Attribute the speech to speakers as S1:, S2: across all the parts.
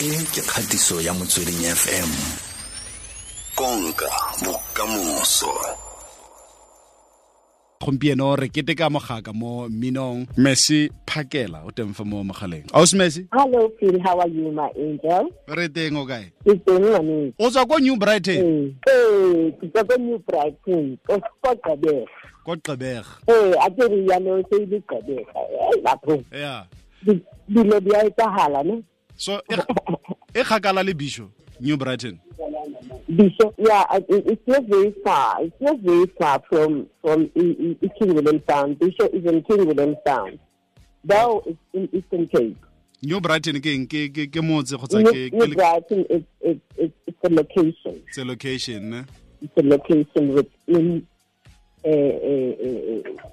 S1: e ke kgatiso ya motsweding fm konka bokamoso
S2: gompieno re keteka mogaka mo mminong messi phakela o teng fa mo mogaleng aus messi
S3: Hello, Phil. How are you, my angel?
S2: re teng o kae
S3: Ke teng ngwane.
S2: o tswa ko new brighton
S3: Eh, ke tswa ko New Brighton. Ko ko Gqeberha.
S2: ko qebega
S3: Eh, a ke re yalo se ile Gqeberha. Eh, batho.
S2: ya
S3: di- Dilo di a etsahala, ne?
S2: So e kgakala le bisho new brighton
S3: Bishop, yeah, it, it's not very far. It's not very far from from King Williamstown. Bishop is in King William Sound. Though it's in Eastern Cape.
S2: new brighton ke ke ke ke motse kgotsa
S3: New,
S2: ke ke
S3: New Brighton is it's it's it's a location.
S2: it's a location ne
S3: it's a location within uh, uh, uh,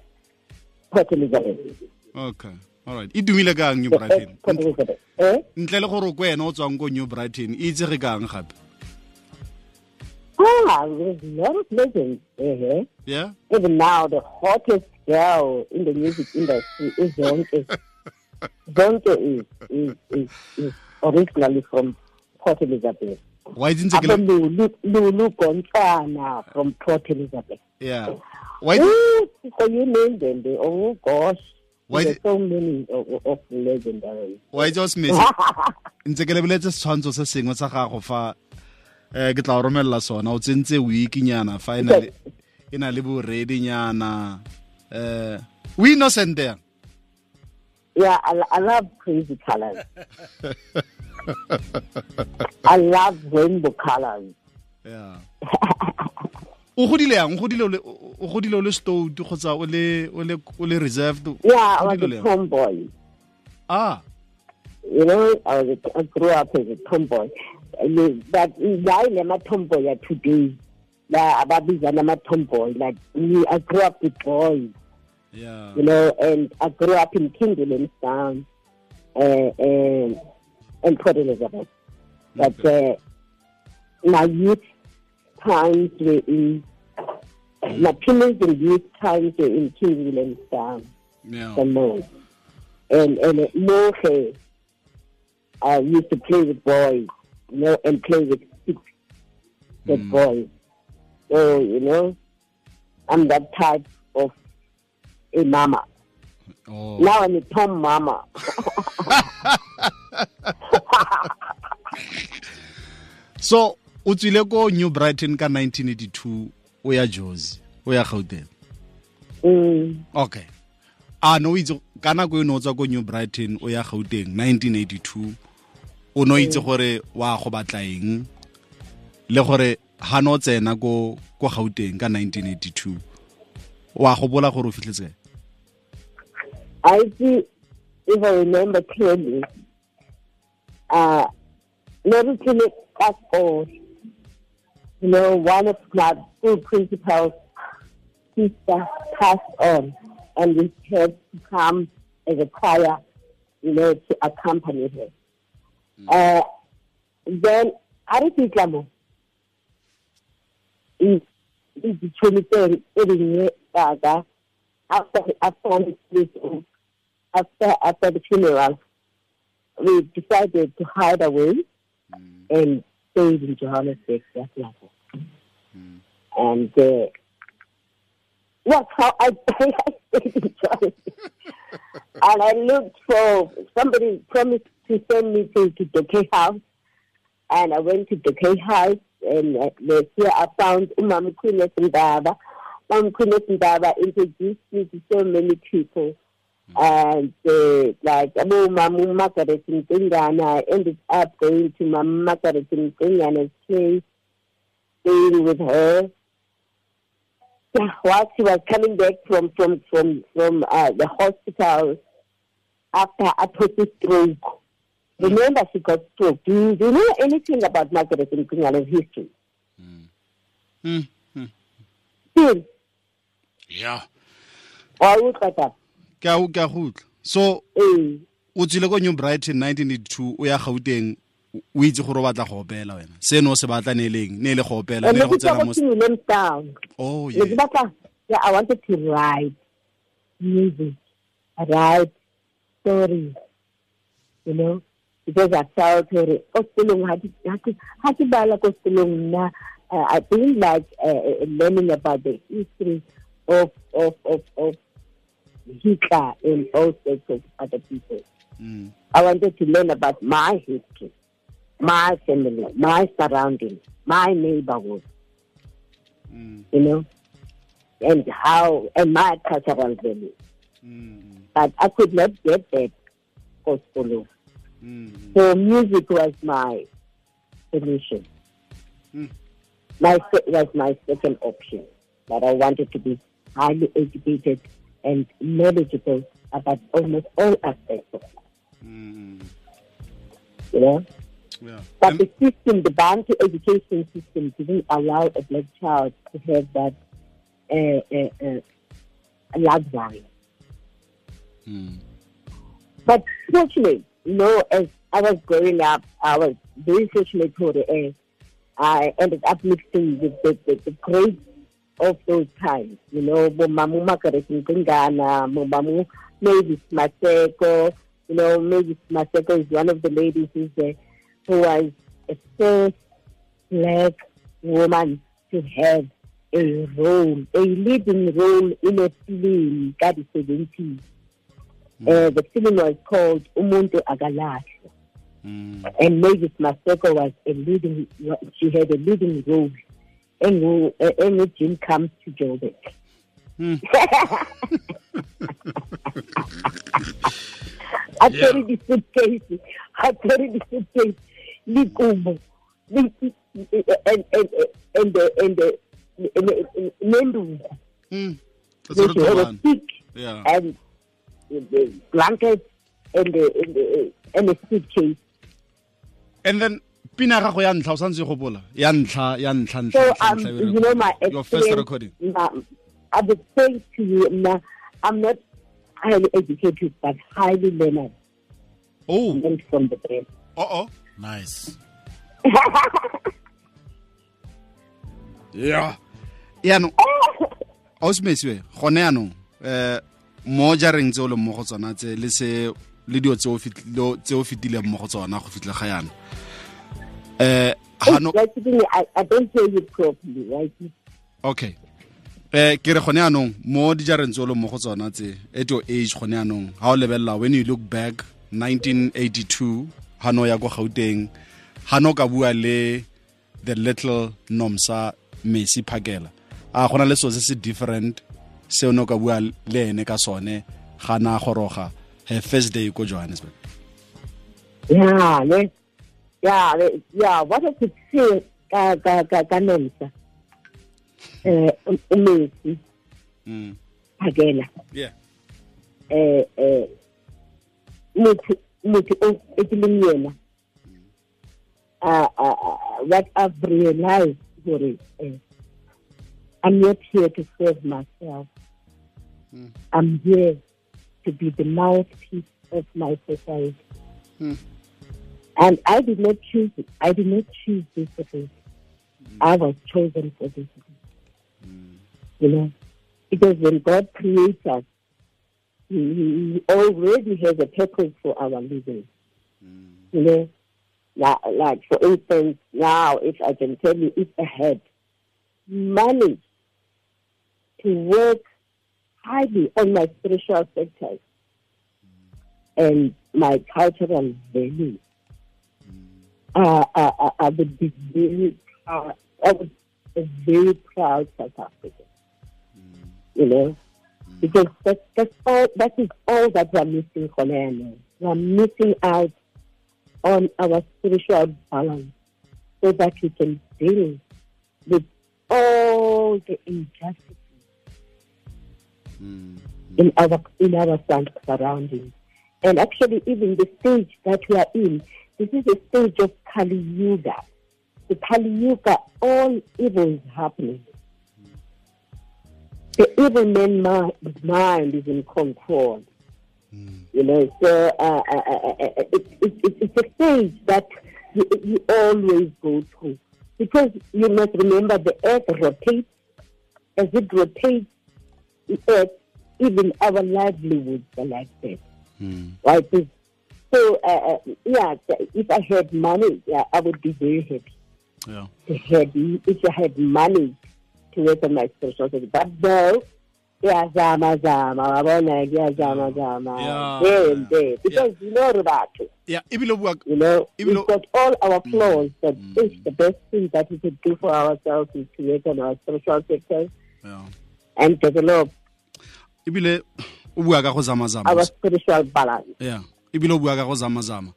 S3: Port Elizabeth.
S2: okay alright e tumile kang new
S3: Eh,
S2: brighton
S3: Elizabeth. Eh?
S2: ntle le gore ko wena o tswang ko new brighton e itsege kang gape
S3: Ah, a lot of legends there.
S2: yeah
S3: Even now, the hottest girl in the music industry is Zonke. Zonke is, is, is, is originally from Port Elizabeth.
S2: ntse ke
S3: Apo
S2: le
S3: Lulu, Lulu Gontana from Port Elizabeth.
S2: yeah
S3: Ooh, so you name them. They, oh gosh.
S2: Why
S3: There's
S2: did-
S3: so many of, of legendaries.
S2: wa itse o semesi ntse ke lebeletse setshwantsho se sengwe sa gago fa eh ke tla o romelela sona o tsentse weekinyana fa e na le na le boredinyana eh o innocent there
S3: Yeah, I, I love crazy colors. I love rainbow colors.
S2: yeah o godile yang o godile o le- o godile o le stout kgotsa o le o le o le reserved
S3: Yeah, I was a tomboy.
S2: ah
S3: You know, I was a, I grew up as a tomboy. I mean, But why am a tomboy today? La ababizana ama tomboy. Like me, I grew up with boys.
S2: yeah
S3: You know, and I grew up in King Williamstown, uh, and and Port Elizabeth. But uh, my youth times were in my and youth times in King Williamstown
S2: yeah
S3: the most. And and Mohe, I used to play with boys, you know, and play with six with
S2: Mm.
S3: boys. So, you know, I'm that type of a mama.
S2: oh
S3: Now I'm a Tom mama.
S2: so o tswile ko new brighton ka 1982 o ya josi o ya gauteng.
S3: Mm.
S2: okay. A no itse ka nako e ne o tswa ko new brighton o ya gauteng 1982 o no itse gore wa go batla eng le gore ha no tsena ko ko gauteng ka 1982 wa go bola gore o fitlhetse
S3: I see, if I remember clearly, uh, Mary Philip Casco, you know, one of my school principals, sister passed on, and we had to come as a choir, you know, to accompany her. Uh, then, Ari Pitlamo, is the 23rd, after after this, after after the funeral, we decided to hide away and stayed in Johannesburg that level. And uh, that's how I, I stayed in Johannesburg. and I looked for somebody promised to send me to, to the K house, and I went to the K house, and uh, here I found Umam Queen Ndaba. Umam Queen Ndaba introduced me to so many people. And uh, like Abu Mamu Margaret Ntingana, I ended up going to Mama Margaret Ntingana's place, staying with her. Yeah, while she was coming back from from from from uh, the hospital after a total stroke. Remember, she got stroke. Do you, do you know anything about Margaret Ntingana's history?
S2: Hmm, hmm.
S3: Still,
S2: yeah
S3: or you got that?
S2: Ke a ke a go so o tswile ko new brighton 1982 o ya gauteng o itse gore o batla go opela wena se ne o se batla ne leng ne le go opela ne go tsena mo
S3: what you named down.
S2: oh yeah.
S3: Yeah, I wanted to write music, write stories, you know. because I felt gore ko sekolong ha ke ha ke- ha ke bala ko sekolong nna uh, I didn't like uh, uh, learning about the history of of of of Hitler and all sorts of other people.
S2: Mm.
S3: I wanted to learn about my history, my family, my surroundings, my neighborhood,
S2: Mm.
S3: you know, and how, and my cultural values.
S2: Mm.
S3: But I could not get that for solo.
S2: Mm.
S3: So music was my solution.
S2: Mm.
S3: My was my second option. That I wanted to be highly educated and knowledgeable about almost all aspects of life,
S2: Mm.
S3: you know.
S2: Yeah.
S3: But the system, the Bantu education system, didn't allow a black child to have that uh, uh, uh, luxury.
S2: Mm.
S3: But fortunately, you know, as I was growing up, I was very fortunate for the air. I ended up mixing with the, the, the greats of those times. You know, Mamu Makaretin Kingana, Mamu Mavis Maseko. You know, Mavis Maseko is one of the ladies who's there, who was a first black woman to have a role, a leading role in a film, that is 70s. Uh, the film was called Umuntu Agalahle.
S2: Mm.
S3: And Mavis Maseko was a leading, she had a leading role. And Jim comes to Joburg.
S2: Mm.
S3: I carried the suitcase. I carried the suitcase. Likubo. Li- And, and, and, and, the, and the, and Nendu.
S2: Mm. That's what it's
S3: a
S2: about.
S3: stick
S2: Yeah.
S3: and the blanket and the, and the, and the suitcase.
S2: And then pina gago ya ntlha o santse e gopola. Ya ntlha ya ntlha ntlha
S3: So, um,
S2: ntlha, e
S3: you know, my
S2: your first recording.
S3: my, I would say to you, I'm not highly educated, but highly learned.
S2: Oh.
S3: Learned from the brain.
S2: Oh oh
S4: Nice.
S2: yeah. Yaanong ausimesiwe gone yaanong um mo jareng tse o leng mo go tsona tse le se le dio tse o fetileng mo go tsona go fitlha ga yana gano
S3: Right, Sydney, I, don't hear you properly, right?
S2: okay eh ke re gone yaanong mo dijareng tse o leng mo go tsona tse at your age gone yaanong ga o lebelela when you look back 1982 ga no ya ko gauteng ga no ka bua le the little nomsa messi phakela a gona le so se se different se o ne o ka bua le ene ka sone ga na goroga her first day ko johannesburg
S3: Yeah, yes. Yeah, yeah, what I could say, ka, ka, ka, ka Nomsa, eh, um, Messi,
S2: mm.
S3: Hagela,
S2: yeah
S3: eh, eh, motho, motho o, e ke leng yena, uh, uh, uh, what I've realized, Hore, eh, I'm not here to serve myself.
S2: Mm.
S3: I'm here to be the mouthpiece of my society.
S2: Mm.
S3: And I did not choose it. I did not choose this race. I was chosen for this race. Mm. You know, because when God creates us, he, already has a purpose for our living. Mm. You know, like, like for instance, now if I can tell you, if I had managed to work highly on my spiritual sectors mm. and my cultural values, uh, I, would be very proud. I would be a very proud South African. You know, because that's that's all. That is all that we're missing, Colonel. We're missing out on our spiritual balance, so that we can deal with all the injustices
S2: mm.
S3: in our in our surroundings. And actually, even the stage that we are in, this is a stage of Kali Yuga. The Kali Yuga, all evil is happening. The evil man mi- mind is in control. You know, so uh, uh, uh, uh, it, it, it, it's a stage that you, you always go through. Because you must remember the earth rotates. As it rotates, the earth, even our livelihoods are like that.
S2: Mm.
S3: Right? So, uh, uh, yeah, if I had money, yeah, I would be very happy.
S2: yeah
S3: Had, if I had money to work on my spirituality. But no, zama zama, wabona zama zama,
S2: Yeah.
S3: there and there. Because you know that,
S2: yeah ebile o bua
S3: you know,
S2: Even
S3: we've got all our flaws, but
S2: Mm.
S3: it's the best thing that we could do for ourselves is to work on our spiritual sectors
S2: yeah
S3: and develop
S2: ebile o bua ka go zamazama
S3: our spiritual balance.
S2: yeah ebile o bua ka go zamazama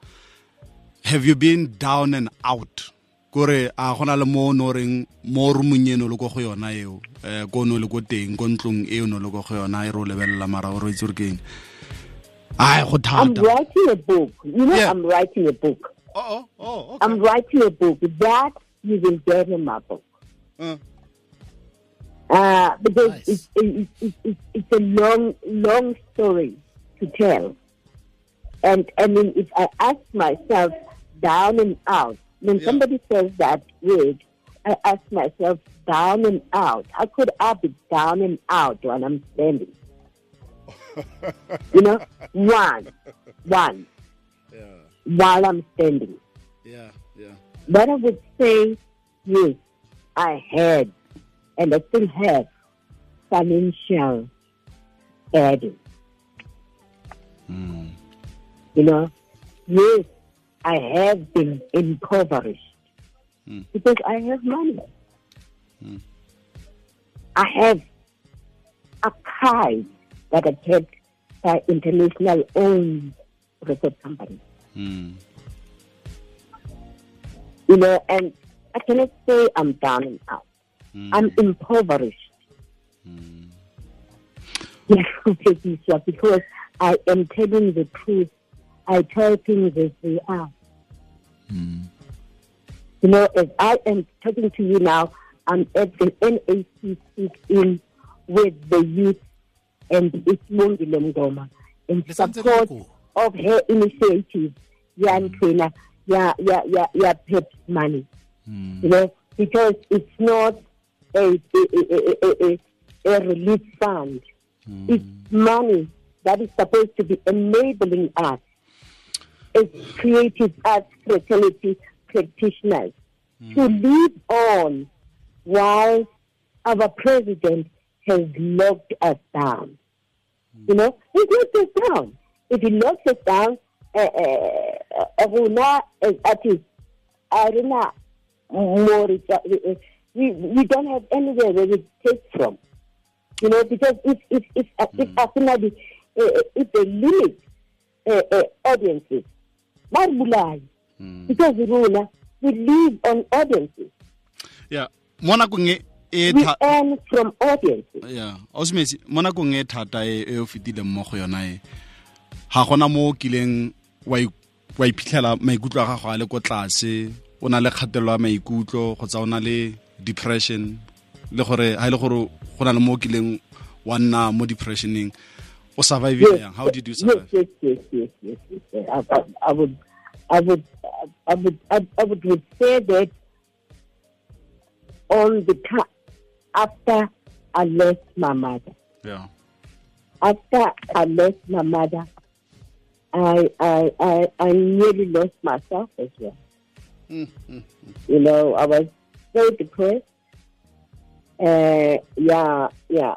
S2: have you been down and out kore a gona le mo o ne o reng mo rumong eno le ko go yona eo um ko o ne o le ko teng ko ntlong e o ne o le ko go yona e re o lebelela mara o re itse gore ke ai go
S3: I'm writing a book. You know,
S2: Yeah.
S3: I'm writing a book.
S2: oh, oh, oh, okay.
S3: I'm writing a book that you will get in my book.
S2: Uh,
S3: Uh, because
S2: Nice.
S3: it's, it's, it's, it's, it's a long, long story to tell. And I mean, if I ask myself down and out, when
S2: Yeah.
S3: somebody says that word, I ask myself down and out. How could I be down and out when I'm standing? you know, one, one,
S2: yeah,
S3: while I'm standing.
S2: yeah, yeah.
S3: But I would say, yes, I had, and I still have, financial burden.
S2: Mm.
S3: You know, yes, I have been impoverished
S2: Mm.
S3: because I have money.
S2: Mm.
S3: I have a card that I kept by international owned resort company.
S2: Mm.
S3: You know, and I cannot say I'm down and out.
S2: Mm.
S3: I'm impoverished.
S2: Mm.
S3: Because I am telling the truth. I tell things as they are.
S2: Mm.
S3: You know, as I am talking to you now, I'm at the NAC in with the youth and Ismongi Ngoma in support of her initiative, Yan Trainer, ya ya ya ya Pep's money.
S2: Mm.
S3: You know, because it's not a a, a, a, a, a relief fund. It's money that is supposed to be enabling us as creative arts fraternity practitioners to live on while our president has locked us down. You know, he locked us down. If he locks us down, uh, uh, uh, as artists, arena more, we, we don't have anywhere where we take from. You know, because if if if uh, if ultimately uh, if they limit uh, uh, audiences, barbulai because rona we live on audiences.
S2: yeah. Mo nakong e e
S3: from audiences.
S2: yeah. Osmesi mo nakong e thata e e o fetileng mo go yona e. Ga gona mo o kileng wa iphitlhela maikutlo a gago a le ko tlase. O na le kgatelelo ya maikutlo kgotsa o na le depression. Le gore ga e le gore go na le mo o kileng wa nna mo depressioneng o survive yang how did you
S3: yes,
S2: survive
S3: yes, yes, yes, yes, yes, yes. I, I, I would, I would, I would, I, I would, would say that on the time after I lost my mother.
S2: yeah
S3: After I lost my mother, I, I, I, I nearly lost myself as well. Hmm, hmm, hmm. You know, I was so depressed. Uh, yeah, yeah.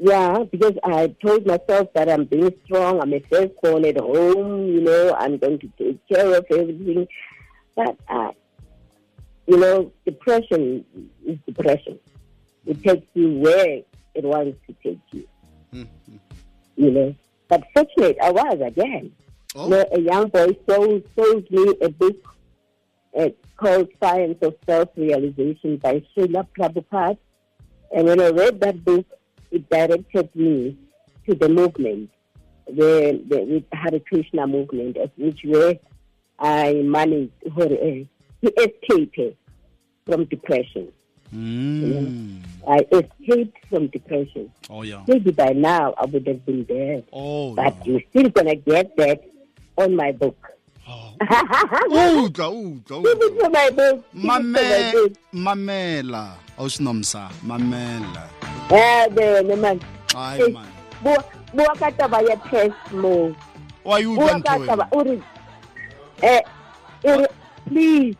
S3: Yeah, because I told myself that I'm being strong. I'm a firstborn at home. You know, I'm going to take care of everything. But, uh, you know, depression is depression. It takes you where it wants to take you. You know, but fortunate I was again.
S2: Oh.
S3: You know, a young boy sold, sold me a book uh, called Science of Self-Realization by Srila Prabhupada. And when I read that book, it directed me to the movement, the, the with Hare Krishna movement, of which way I managed uh, to escape from depression.
S2: Mm.
S3: I escaped from depression.
S2: oh yeah
S3: Maybe by now I would have been there,
S2: oh
S3: but
S2: yeah.
S3: you're still gonna get that on my book.
S2: Oh.
S3: Give
S2: utlwa utlwa
S3: it
S2: utlwa
S3: to my. Give it to my book.
S2: mamela awusinomsa mamela
S3: man.
S2: hayi
S3: Hey,
S2: man
S3: Bua ka taba ya test mo. ka taba o re eh please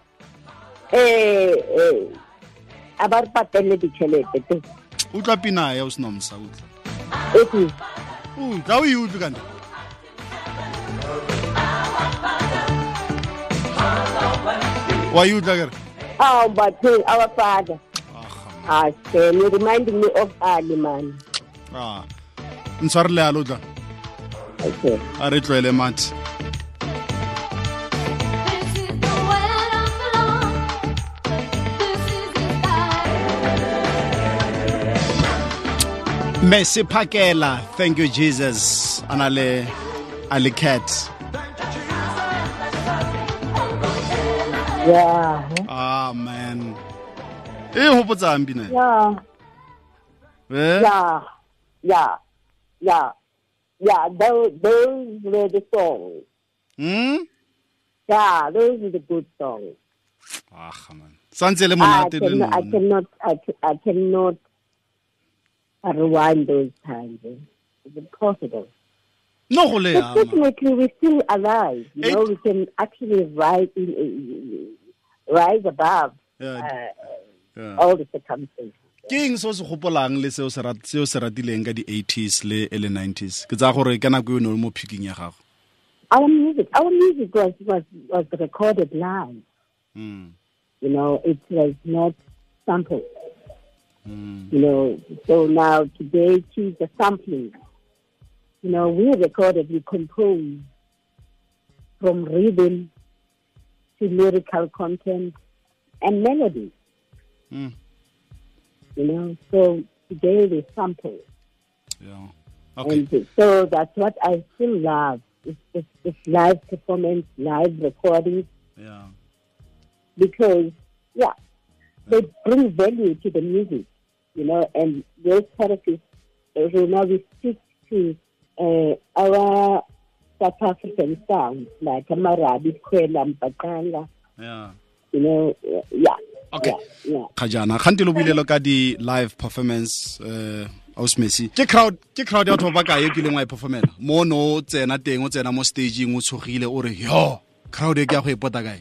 S3: eh eh a ba re patelle ditšhelete te
S2: utlwa pina ya o sena msa utlwa utlwa o e utlwe kante wa e utlwa kere?
S3: Oh our father ah Shem, you're reminding me of Ali man.
S2: Ah. ntshware lealo tla
S3: okay.
S2: A re tlwaele mathi
S4: This is the way I belong. This is the style.
S2: Mercy Pakela thank you Jesus. Anale ali cat.
S3: Yeah.
S2: Ah man e hopotsang pina
S3: yeah
S2: eh?
S3: Yeah yeah yeah yeah those those were the songs.
S2: Hmm?
S3: Yeah those are the good songs.
S2: Ah man. Santse le
S3: I
S2: monate le
S3: cannot, I cannot, I, I cannot rewind those times. eh. It's impossible.
S2: no go le
S3: But fortunately, we're still alive. You know, we can actually rise, in, rise above.
S2: Yeah,
S3: uh. All the circumstances.
S2: ke eng se o se gopolang le seo se rat- seo se ratileng ka di-80s le early 90s ke tsaya gore ka nako e o ne o le mo picking ya gago
S3: Our music, our music was, was, was recorded live.
S2: Mm,
S3: You know, it was not sampled.
S2: mm,
S3: You know, so now today she's a sampling. You know, we recorded, we composed from rhythm to lyrical content and melody.
S2: Mm,
S3: You know, so today we sample,
S2: yeah. okay
S3: and so that's what I still love. It's, it's, it's live performance, live recording,
S2: yeah.
S3: because yeah, they bring value to the music, you know, and those therapists, uh, you know, we stick to uh, our South African sounds like Amarabi, Kwela, Mbaqanga,
S2: yeah.
S3: you know, yeah.
S2: Okay.
S3: ga jaana
S2: kgajana gante lo builelo ka di-live performance uh, ausmessy ke crowd ke crowd ya batho ba kae e kileng wa e performela? Mo no o tsena teng o tsena mo stageng o tshogile o re yo crowd e ke ya go e pota kae?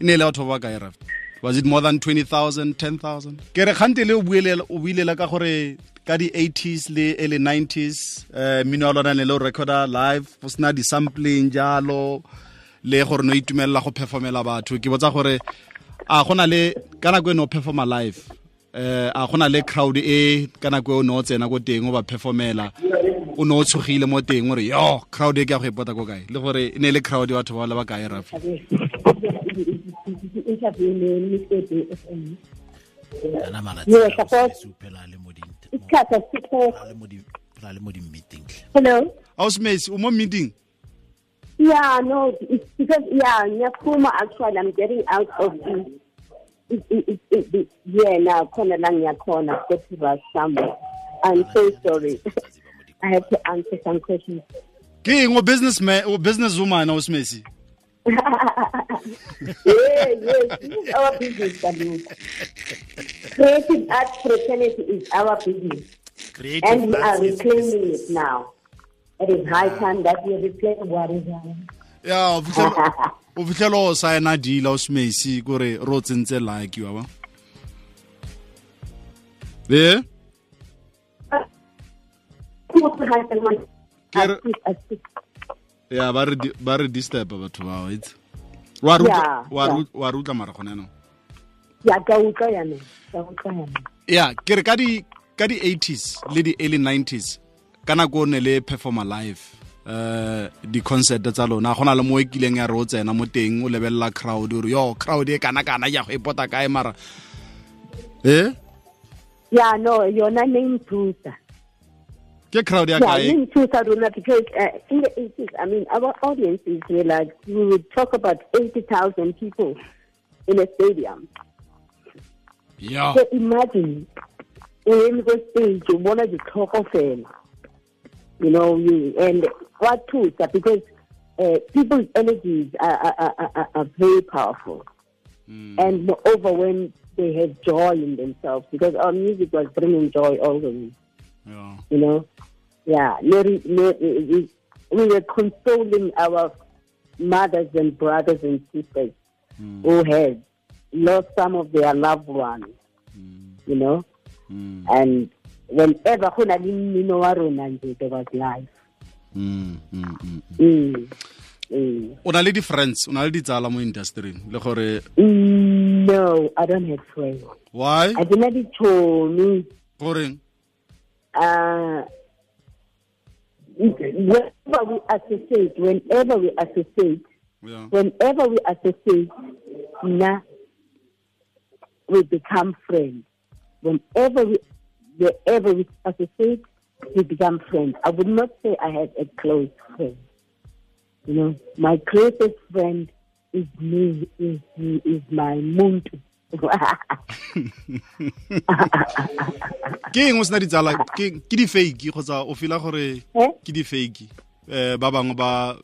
S2: E ne e le batho ba kae raft? Was it more than 20000 10000 ke re gante le o builela ka gore ka di-80s le early 90s um mmino wa lona ne le o recorda live go sena di-sampling jalo le gore no itumelela go performela batho. Ke botsa gore a gona le ka nako e ne o performa live eh a gona le crowd e ka nako e o ne o tsena ko teng o ba performela o ne o tshogile mo teng o re yo crowd e ke ya go ipota ko kae le gore e ne e le crowd ya batho ba le ba kae rafi
S3: Interview me, Mr. FM.
S5: ana malatsi
S3: Yeah,
S5: a
S3: suppose-
S5: o phela a le mo di-
S3: Isikhathi asikho.
S5: a le mo di- phela a le mo di-meeting hle.
S3: Hello.
S2: ausmace o mo meeting
S3: Yeah, no, it's because yeah, Nyakuma actually I'm getting out of the it, it, it, it, it, yeah now corner lang Nyakona go to rush somewhere. I'm so sorry. I have to answer some questions.
S2: ke eng o businessman o business woman ausmace
S3: yeah, yes, this is our business, Kaluku. Creative arts fraternity is our business.
S5: Creative
S3: And we are reclaiming it now. It is high time that we reclaim what is ours.
S2: ya o fitlhela- o fitlhela o signa deal ausmace kore re o tsentse like wa ba e Kere- ya ba re di- ba re disturb batho bao itse wa re utlwa-
S3: Yeah,
S2: wa re
S3: yeah.
S2: ut- wa re utlwa mara gone yanong
S3: Ya ka utlwa yana. Ka utlwa yana.
S2: ya ke re ka di ka di 80s le di early 90s ka nako o ne le performa live uh di-concert tsa lona go na le mo e kileng ya re o tsena mo teng o lebelela crowd o re yo crowd e kana-kana ya go e pota kae mara e
S3: Yeah, no, yona name Tusa.
S2: ke crowd ya
S3: Yeah,
S2: kae
S3: name Tusa Runa because uh, in the 80s, I mean, our audiences were like, we would talk about 80,000 people in a stadium.
S2: ya
S3: So imagine, in the stage, you want to talk of it. You know, you, and what Tusa, uh, because uh, people's energies are, are, are, are, very powerful. Hmm. And moreover, when they have joy in themselves, because our music was bringing joy always.
S2: ya
S3: you know. Yeah, we were consoling our mothers and brothers and sisters hmm. who had lost some of their loved ones, hmm. you know. And whenever go na le mmino wa rona nje, there was life.
S2: Mm, mm, mm. O na le di-friends o na le ditsala mo industryng le gore
S3: No, I don't have friends.
S2: why
S3: I didn't have ditšhomi.
S2: goreng
S3: uh, whenever we associate, whenever we associate,
S2: yeah.
S3: whenever we associate, na, we become friends. Whenever we, wherever we associate, we become friends. I would not say I have a close friend. You know, my closest friend is me, is, he is my muntu.
S2: ke eng o sena ditsala ke ke di-fake kgotsa o fela gore ke di-fake um ba bangwe ba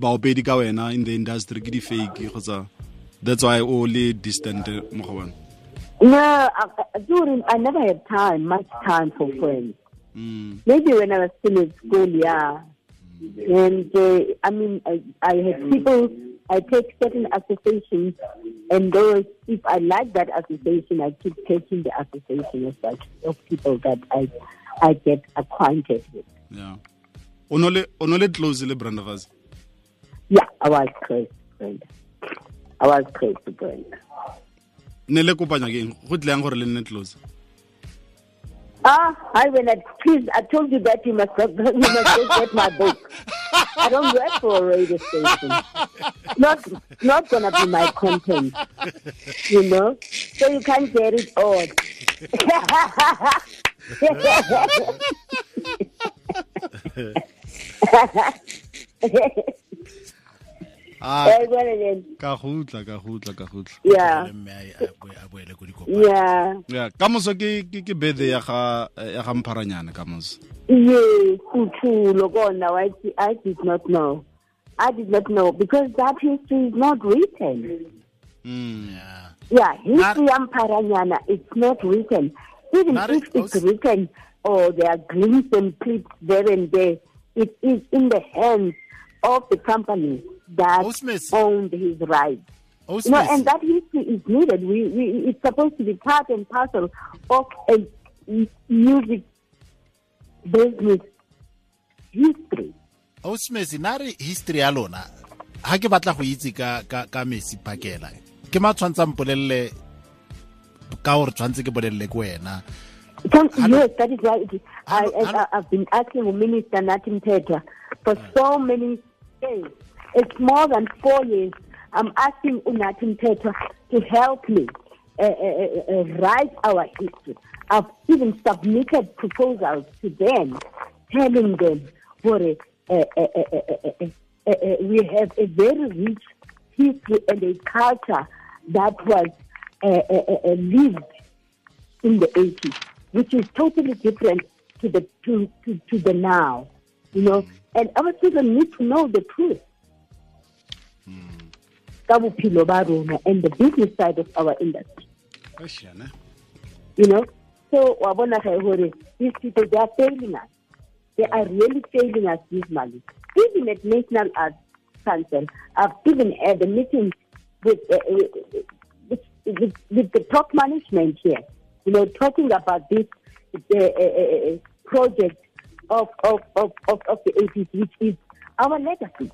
S2: baopedi ka wena in the industry ke di-fake kgotsa that's why o le distant mo go bone
S3: No, I, I, during, I never had time, much time for friends.
S2: Mm,
S3: Maybe when I was still in school, yeah. And uh, I mean, I, I had people, I take certain associations, and those, if I like that association, I keep taking the association of such of people that I, I get acquainted with.
S2: yeah o no le o no le close le brenda Fassie?
S3: Yeah, I was close to Brenda. I was close to Brenda.
S2: Ne le kopanya ke eng go tleyang gore le nne close
S3: Ah, I will not. please, I told you that you must go, you must go get my book. I don't work for a radio station. Not not gonna be my content, you know. So you can't get it all.
S2: ah
S3: well, then,
S2: ka gutla ka gutla ka gutla
S3: yeah,
S5: Le mme a ye- a boe- a boele ko dikopano
S3: yeah.
S2: yeah ka moso ke ke ke birthday ya ga ya ga mpharanyana ka moso
S3: Yes, kuthulo kona wathi I did not know. I did not know because that history is not written.
S2: mm.
S5: Yeah.
S3: Yeah, history Amparanyana, it's not written. Even
S5: Not
S3: if it's written or there are glimpses and clips there and there, it is in the hands of the company that
S5: Osmes.
S3: owned his rights. You know, and that history is needed. We, we, it's supposed to be part and parcel of a music business history.
S5: Oh, Smith, na re history ya lona ha ke batla go itse ka ka ka Mercy Pakela ke ma tshwantsa mpolelle ka gore tshwantse ke bolelle ke wena
S3: yes, that is right. I, I, I've been asking Minister Nathi Mthethwa for so many days. It's more than four years. I'm asking Unathi to help me uh, uh, uh, write our history. I've even submitted proposals to them, telling them we have a very rich history and a culture that was lived in the 80s, which is totally different to the to, to, to the now, you know. And our children need to know the truth. Ka bophelo ba rona and the business side of our industry,
S2: Ashana.
S3: you know. So wa bona ga hore these people they are failing us. They are really failing us dismally. Even at National Arts Council, I've even had a meeting with, uh, with, with, with the top management here, you know, talking about this uh, uh, uh, project of, of, of, of, of the 80s, which is our legacy.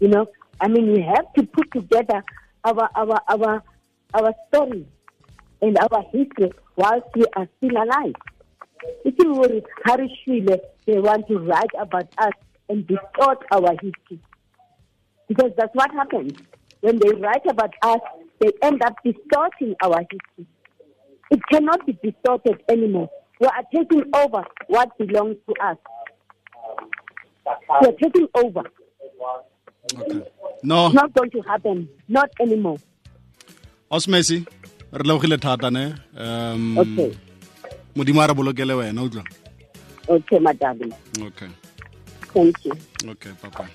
S3: You know, I mean, we have to put together our, our, our, our story and our history whilst we are still alive. If you were Harishvile, they want to write about us and distort our history. Because that's what happens. When they write about us, they end up distorting our history. It cannot be distorted anymore. We are taking over what belongs to us. We are taking over.
S2: Okay no
S3: It's not going to happen. Not anymore.
S2: osmesi re lebogile thata ne um
S3: Okay.
S2: modimo a re bolokele wena utlwa
S3: Okay, my
S2: okay
S3: Thank you.
S2: okay papa